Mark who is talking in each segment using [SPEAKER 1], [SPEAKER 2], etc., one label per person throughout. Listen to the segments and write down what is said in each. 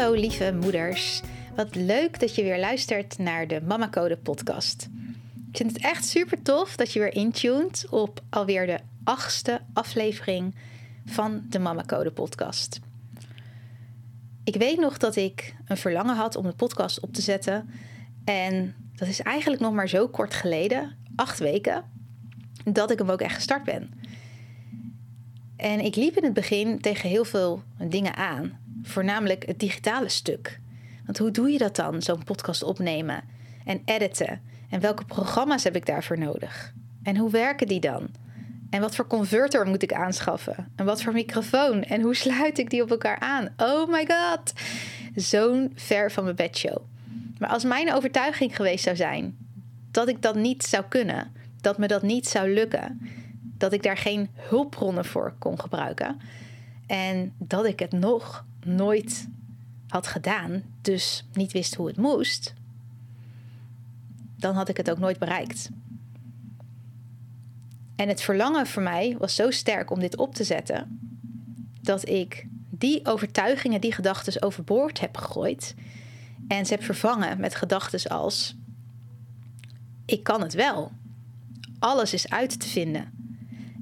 [SPEAKER 1] Hallo lieve moeders. Wat leuk dat je weer luistert naar de Mama Code podcast. Ik vind het echt super tof dat je weer intuned op alweer de achtste aflevering van de Mama Code podcast. Ik weet nog dat ik een verlangen had om de podcast op te zetten. En dat is eigenlijk nog maar zo kort geleden, acht weken, dat ik hem ook echt gestart ben. En ik liep in het begin tegen heel veel dingen aan. Voornamelijk het digitale stuk. Want hoe doe je dat dan, zo'n podcast opnemen en editen? En welke programma's heb ik daarvoor nodig? En hoe werken die dan? En wat voor converter moet ik aanschaffen? En wat voor microfoon? En hoe sluit ik die op elkaar aan? Oh my god! Zo'n ver van mijn bedshow. Maar als mijn overtuiging geweest zou zijn dat ik dat niet zou kunnen, dat me dat niet zou lukken, dat ik daar geen hulpbronnen voor kon gebruiken en dat ik het nog nooit had gedaan, dus niet wist hoe het moest, dan had ik het ook nooit bereikt. En het verlangen voor mij was zo sterk om dit op te zetten, dat ik die overtuigingen, die gedachten overboord heb gegooid en ze heb vervangen met gedachten als: ik kan het wel. Alles is uit te vinden.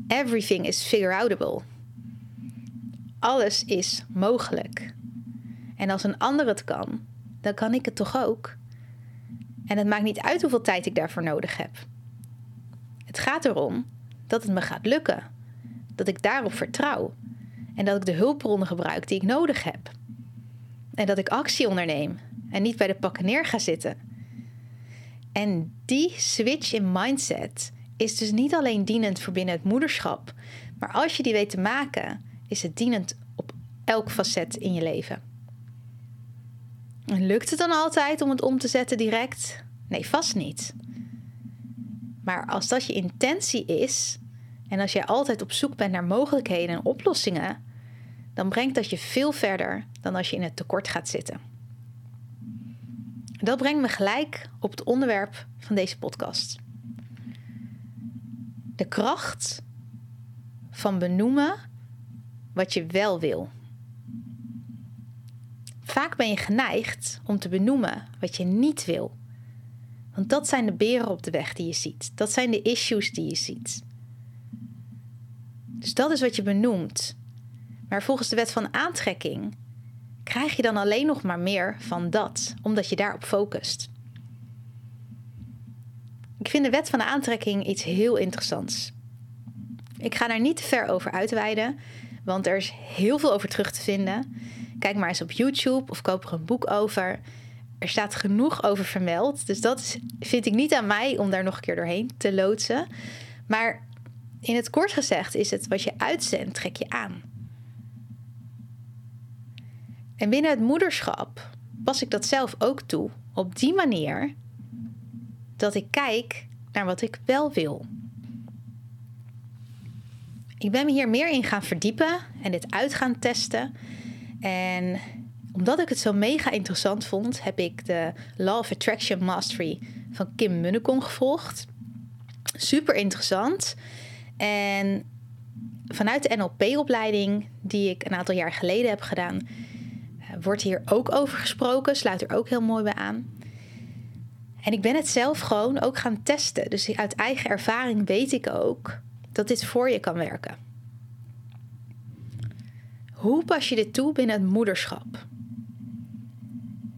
[SPEAKER 1] Everything is figure outable. Alles is mogelijk. En als een ander het kan, dan kan ik het toch ook. En het maakt niet uit hoeveel tijd ik daarvoor nodig heb. Het gaat erom dat het me gaat lukken. Dat ik daarop vertrouw. En dat ik de hulpbronnen gebruik die ik nodig heb. En dat ik actie onderneem en niet bij de pakken neer ga zitten. En die switch in mindset is dus niet alleen dienend voor binnen het moederschap, maar als je die weet te maken, is het dienend op elk facet in je leven. En lukt het dan altijd om het om te zetten direct? Nee, vast niet. Maar als dat je intentie is en als jij altijd op zoek bent naar mogelijkheden en oplossingen, dan brengt dat je veel verder dan als je in het tekort gaat zitten. Dat brengt me gelijk op het onderwerp van deze podcast. De kracht van benoemen wat je wel wil. Vaak ben je geneigd om te benoemen wat je niet wil. Want dat zijn de beren op de weg die je ziet. Dat zijn de issues die je ziet. Dus dat is wat je benoemt. Maar volgens de wet van aantrekking krijg je dan alleen nog maar meer van dat, omdat je daarop focust. Ik vind de wet van aantrekking iets heel interessants. Ik ga daar niet te ver over uitweiden, want er is heel veel over terug te vinden. Kijk maar eens op YouTube of koop er een boek over. Er staat genoeg over vermeld. Dus dat vind ik niet aan mij om daar nog een keer doorheen te loodsen. Maar in het kort gezegd is het wat je uitzendt, trek je aan. En binnen het moederschap pas ik dat zelf ook toe. Op die manier dat ik kijk naar wat ik wel wil. Ik ben me hier meer in gaan verdiepen en dit uit gaan testen. En omdat ik het zo mega interessant vond, heb ik de Law of Attraction Mastery van Kim Munnekom gevolgd. Super interessant. En vanuit de NLP-opleiding, die ik een aantal jaar geleden heb gedaan, eh, wordt hier ook over gesproken. Sluit er ook heel mooi bij aan. En ik ben het zelf gewoon ook gaan testen. Dus uit eigen ervaring weet ik ook dat dit voor je kan werken. Hoe pas je dit toe binnen het moederschap?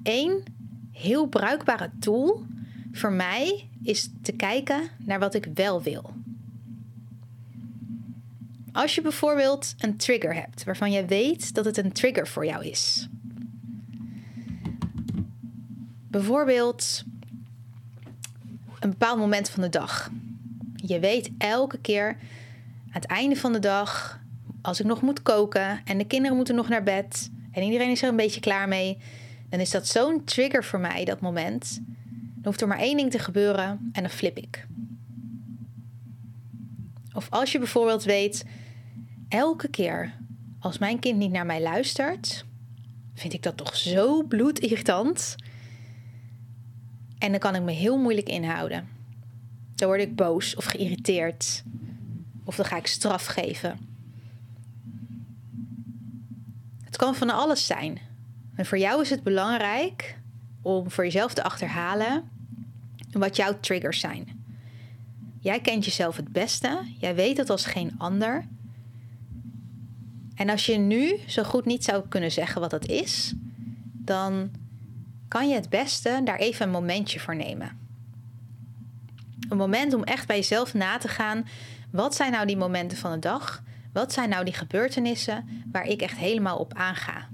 [SPEAKER 1] Eén heel bruikbare tool voor mij is te kijken naar wat ik wel wil. Als je bijvoorbeeld een trigger hebt waarvan je weet dat het een trigger voor jou is. Bijvoorbeeld een bepaald moment van de dag. Je weet elke keer aan het einde van de dag, als ik nog moet koken en de kinderen moeten nog naar bed en iedereen is er een beetje klaar mee, dan is dat zo'n trigger voor mij, dat moment. Dan hoeft er maar één ding te gebeuren en dan flip ik. Of als je bijvoorbeeld weet, elke keer als mijn kind niet naar mij luistert, vind ik dat toch zo bloedirritant. En dan kan ik me heel moeilijk inhouden. Dan word ik boos of geïrriteerd. Of dan ga ik straf geven. Het kan van alles zijn. En voor jou is het belangrijk om voor jezelf te achterhalen wat jouw triggers zijn. Jij kent jezelf het beste. Jij weet het als geen ander. En als je nu zo goed niet zou kunnen zeggen wat dat is, dan kan je het beste daar even een momentje voor nemen. Een moment om echt bij jezelf na te gaan. Wat zijn nou die momenten van de dag? Wat zijn nou die gebeurtenissen waar ik echt helemaal op aanga?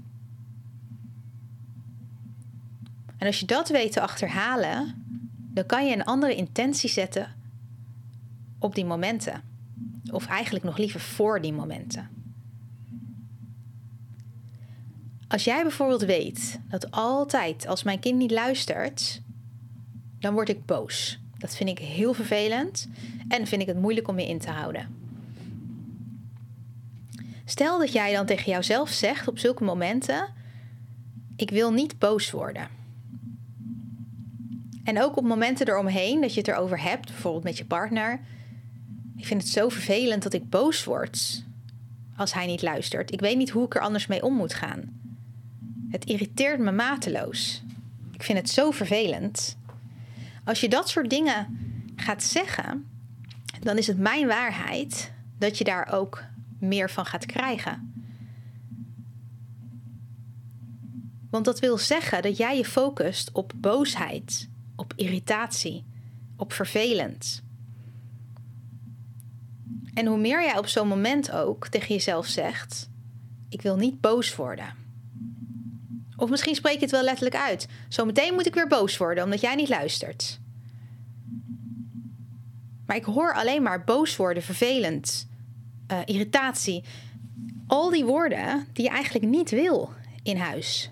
[SPEAKER 1] En als je dat weet te achterhalen, dan kan je een andere intentie zetten op die momenten. Of eigenlijk nog liever voor die momenten. Als jij bijvoorbeeld weet dat altijd als mijn kind niet luistert, dan word ik boos. Dat vind ik heel vervelend en vind ik het moeilijk om je in te houden. Stel dat jij dan tegen jouzelf zegt op zulke momenten: Ik wil niet boos worden. En ook op momenten eromheen dat je het erover hebt, bijvoorbeeld met je partner. Ik vind het zo vervelend dat ik boos word als hij niet luistert. Ik weet niet hoe ik er anders mee om moet gaan. Het irriteert me mateloos. Ik vind het zo vervelend. Als je dat soort dingen gaat zeggen, dan is het mijn waarheid dat je daar ook meer van gaat krijgen. Want dat wil zeggen dat jij je focust op boosheid, op irritatie, op vervelend. En hoe meer jij op zo'n moment ook tegen jezelf zegt: Ik wil niet boos worden. Of misschien spreek je het wel letterlijk uit. Zometeen moet ik weer boos worden omdat jij niet luistert. Maar ik hoor alleen maar boos worden, vervelend, uh, irritatie. Al die woorden die je eigenlijk niet wil in huis.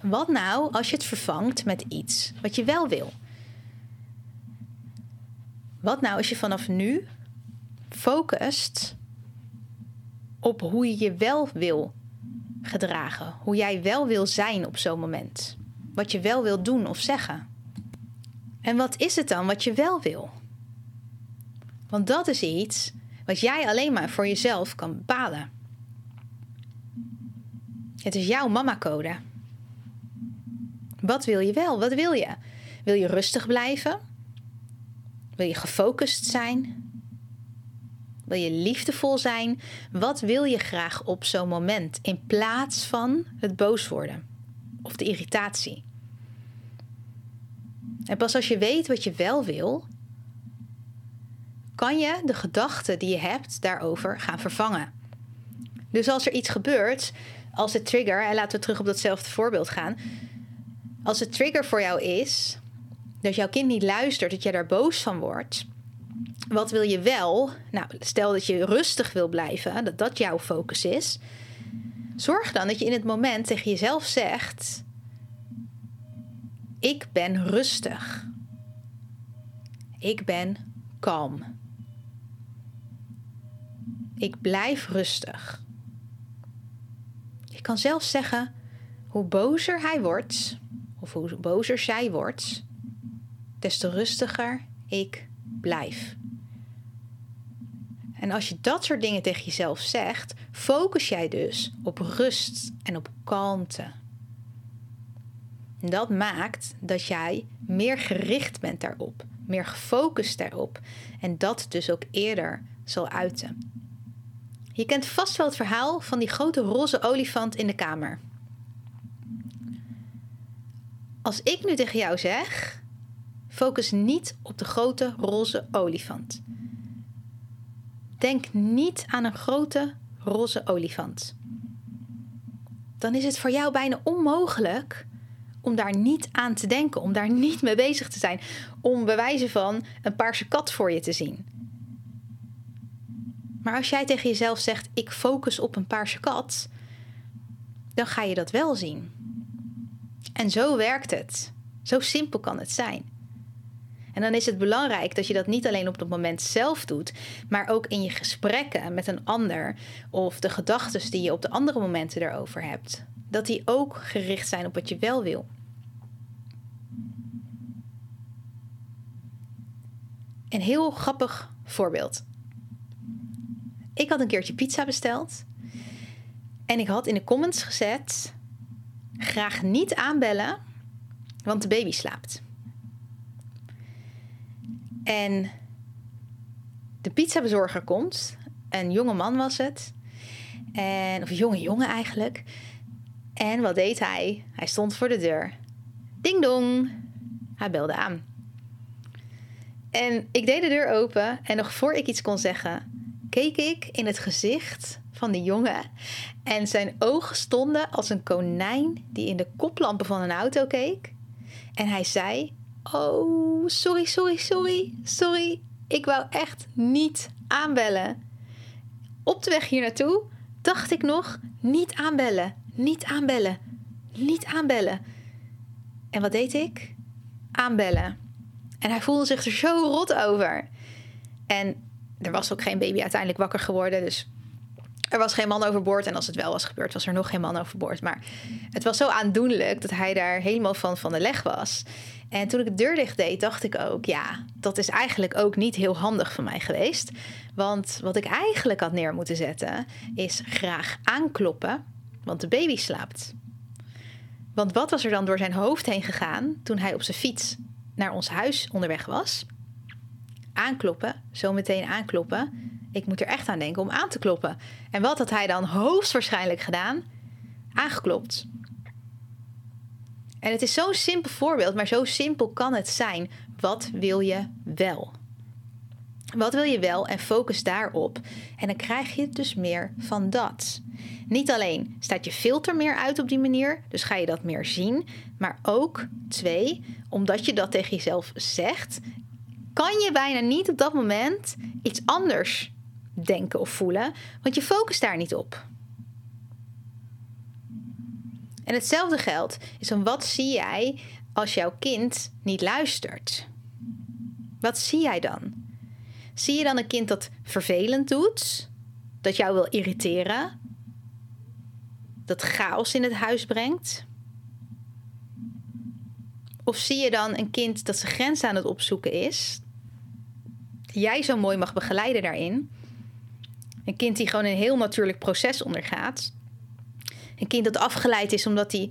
[SPEAKER 1] Wat nou als je het vervangt met iets wat je wel wil? Wat nou als je vanaf nu focust op hoe je je wel wil gedragen. Hoe jij wel wil zijn op zo'n moment. Wat je wel wil doen of zeggen. En wat is het dan wat je wel wil? Want dat is iets wat jij alleen maar voor jezelf kan bepalen. Het is jouw mama-code. Wat wil je wel? Wat wil je? Wil je rustig blijven? Wil je gefocust zijn? Wil je liefdevol zijn? Wat wil je graag op zo'n moment in plaats van het boos worden of de irritatie? En pas als je weet wat je wel wil, kan je de gedachten die je hebt daarover gaan vervangen. Dus als er iets gebeurt, als de trigger, en laten we terug op datzelfde voorbeeld gaan. Als de trigger voor jou is dat jouw kind niet luistert, dat jij daar boos van wordt, wat wil je wel? Nou, stel dat je rustig wil blijven, dat dat jouw focus is. Zorg dan dat je in het moment tegen jezelf zegt: Ik ben rustig. Ik ben kalm. Ik blijf rustig. Je kan zelfs zeggen: hoe bozer hij wordt, of hoe bozer zij wordt, des te rustiger ik blijf. En als je dat soort dingen tegen jezelf zegt, focus jij dus op rust en op kalmte. Dat maakt dat jij meer gericht bent daarop, meer gefocust daarop en dat dus ook eerder zal uiten. Je kent vast wel het verhaal van die grote roze olifant in de kamer. Als ik nu tegen jou zeg, focus niet op de grote roze olifant. Denk niet aan een grote roze olifant. Dan is het voor jou bijna onmogelijk om daar niet aan te denken, om daar niet mee bezig te zijn, om bewijzen van een paarse kat voor je te zien. Maar als jij tegen jezelf zegt: ik focus op een paarse kat, dan ga je dat wel zien. En zo werkt het. Zo simpel kan het zijn. En dan is het belangrijk dat je dat niet alleen op het moment zelf doet, maar ook in je gesprekken met een ander of de gedachten die je op de andere momenten erover hebt. Dat die ook gericht zijn op wat je wel wil. Een heel grappig voorbeeld. Ik had een keertje pizza besteld. En ik had in de comments gezet: graag niet aanbellen, want de baby slaapt. En de pizzabezorger komt. Een jonge man was het. En, of een jonge jongen eigenlijk. En wat deed hij? Hij stond voor de deur. Ding dong. Hij belde aan. En ik deed de deur open en nog voor ik iets kon zeggen, keek ik in het gezicht van de jongen. En zijn ogen stonden als een konijn die in de koplampen van een auto keek. En hij zei: Oh, sorry, sorry, sorry, sorry. Ik wou echt niet aanbellen. Op de weg hier naartoe dacht ik nog: niet aanbellen, niet aanbellen, niet aanbellen. En wat deed ik? Aanbellen. En hij voelde zich er zo rot over. En er was ook geen baby uiteindelijk wakker geworden. Dus er was geen man overboord. En als het wel was gebeurd, was er nog geen man overboord. Maar het was zo aandoenlijk dat hij daar helemaal van van de leg was. En toen ik de deur dicht deed, dacht ik ook: ja, dat is eigenlijk ook niet heel handig van mij geweest. Want wat ik eigenlijk had neer moeten zetten, is graag aankloppen, want de baby slaapt. Want wat was er dan door zijn hoofd heen gegaan toen hij op zijn fiets naar ons huis onderweg was? Aankloppen, zo meteen aankloppen. Ik moet er echt aan denken om aan te kloppen. En wat had hij dan hoogstwaarschijnlijk gedaan? Aangeklopt. En het is zo'n simpel voorbeeld, maar zo simpel kan het zijn. Wat wil je wel? Wat wil je wel en focus daarop. En dan krijg je dus meer van dat. Niet alleen staat je filter meer uit op die manier, dus ga je dat meer zien. Maar ook, twee, omdat je dat tegen jezelf zegt, kan je bijna niet op dat moment iets anders denken of voelen, want je focust daar niet op. En hetzelfde geldt is dan wat zie jij als jouw kind niet luistert? Wat zie jij dan? Zie je dan een kind dat vervelend doet, dat jou wil irriteren, dat chaos in het huis brengt? Of zie je dan een kind dat zijn grens aan het opzoeken is, jij zo mooi mag begeleiden daarin? Een kind die gewoon een heel natuurlijk proces ondergaat, een kind dat afgeleid is omdat hij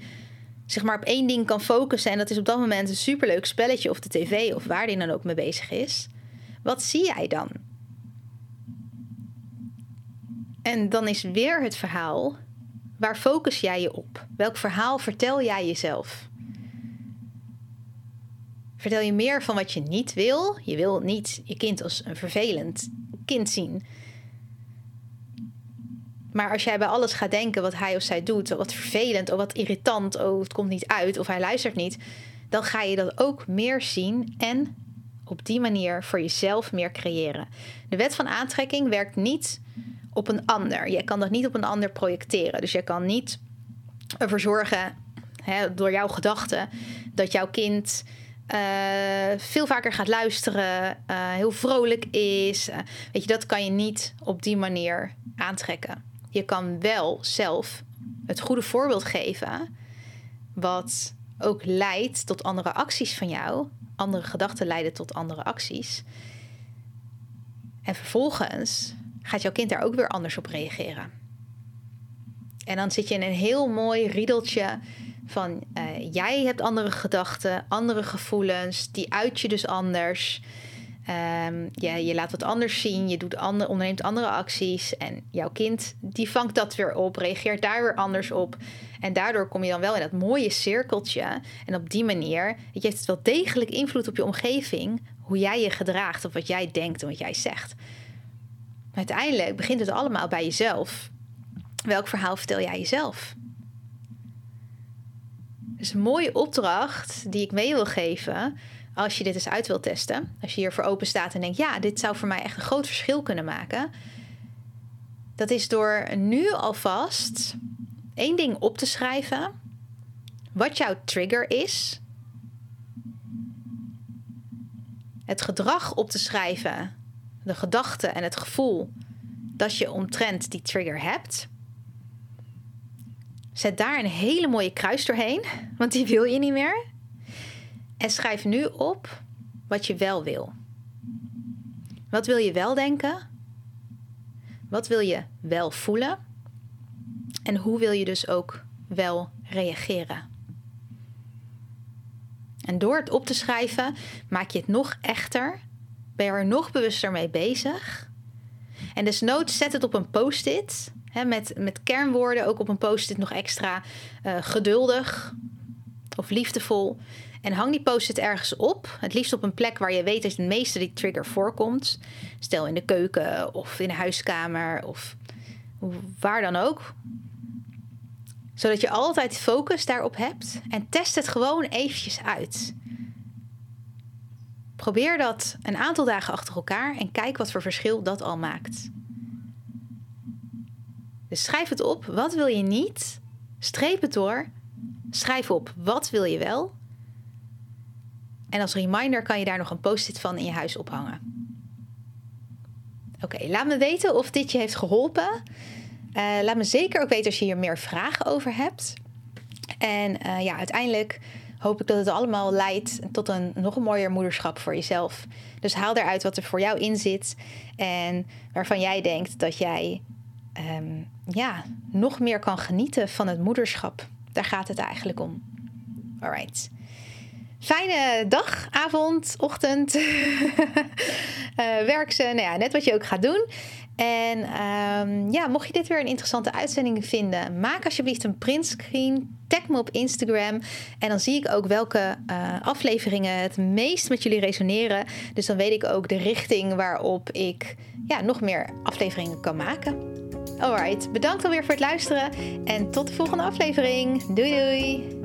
[SPEAKER 1] zich maar op één ding kan focussen. En dat is op dat moment een superleuk spelletje of de tv of waar die dan ook mee bezig is. Wat zie jij dan? En dan is weer het verhaal. Waar focus jij je op? Welk verhaal vertel jij jezelf? Vertel je meer van wat je niet wil? Je wil niet je kind als een vervelend kind zien. Maar als jij bij alles gaat denken wat hij of zij doet, wat vervelend, of wat irritant, oh het komt niet uit, of hij luistert niet, dan ga je dat ook meer zien en op die manier voor jezelf meer creëren. De wet van aantrekking werkt niet op een ander. Je kan dat niet op een ander projecteren. Dus je kan niet ervoor zorgen, hè, door jouw gedachten, dat jouw kind uh, veel vaker gaat luisteren, uh, heel vrolijk is. Uh, weet je, dat kan je niet op die manier aantrekken je kan wel zelf het goede voorbeeld geven, wat ook leidt tot andere acties van jou. Andere gedachten leiden tot andere acties. En vervolgens gaat jouw kind daar ook weer anders op reageren. En dan zit je in een heel mooi riedeltje van uh, jij hebt andere gedachten, andere gevoelens, die uit je dus anders. Ja, je laat wat anders zien, je doet onderneemt andere acties. En jouw kind die vangt dat weer op, reageert daar weer anders op. En daardoor kom je dan wel in dat mooie cirkeltje. En op die manier je, heeft het wel degelijk invloed op je omgeving. Hoe jij je gedraagt of wat jij denkt en wat jij zegt. Uiteindelijk begint het allemaal bij jezelf. Welk verhaal vertel jij jezelf? Dus een mooie opdracht die ik mee wil geven als je dit eens uit wilt testen. Als je hiervoor open staat en denkt, ja, dit zou voor mij echt een groot verschil kunnen maken. Dat is door nu alvast één ding op te schrijven. Wat jouw trigger is. Het gedrag op te schrijven. De gedachte en het gevoel dat je omtrent die trigger hebt. Zet daar een hele mooie kruis doorheen, want die wil je niet meer. En schrijf nu op wat je wel wil. Wat wil je wel denken? Wat wil je wel voelen? En hoe wil je dus ook wel reageren? En door het op te schrijven, maak je het nog echter. Ben je er nog bewuster mee bezig. En desnoods zet het op een post-it. met, met kernwoorden ook op een post-it nog extra uh, geduldig of liefdevol. En hang die post-it ergens op. Het liefst op een plek waar je weet dat het meeste die trigger voorkomt. Stel in de keuken of in de huiskamer of waar dan ook. Zodat je altijd focus daarop hebt. En test het gewoon eventjes uit. Probeer dat een aantal dagen achter elkaar en kijk wat voor verschil dat al maakt. Dus schrijf het op. Wat wil je niet? Streep het door. Schrijf op. Wat wil je wel? En als reminder kan je daar nog een post-it van in je huis ophangen. Oké, laat me weten of dit je heeft geholpen. Uh, laat me zeker ook weten als je hier meer vragen over hebt. En uh, ja, uiteindelijk hoop ik dat het allemaal leidt tot een nog een mooier moederschap voor jezelf. Dus haal eruit wat er voor jou in zit en waarvan jij denkt dat jij um, ja, nog meer kan genieten van het moederschap. Daar gaat het eigenlijk om. Alright. Fijne dag, avond, ochtend. uh, werk ze, nou ja, net wat je ook gaat doen. En um, ja, mocht je dit weer een interessante uitzending vinden, maak alsjeblieft een printscreen. Tag me op Instagram. En dan zie ik ook welke uh, afleveringen het meest met jullie resoneren. Dus dan weet ik ook de richting waarop ik ja, nog meer afleveringen kan maken. Alright, bedankt alweer voor het luisteren. En tot de volgende aflevering. Doei doei!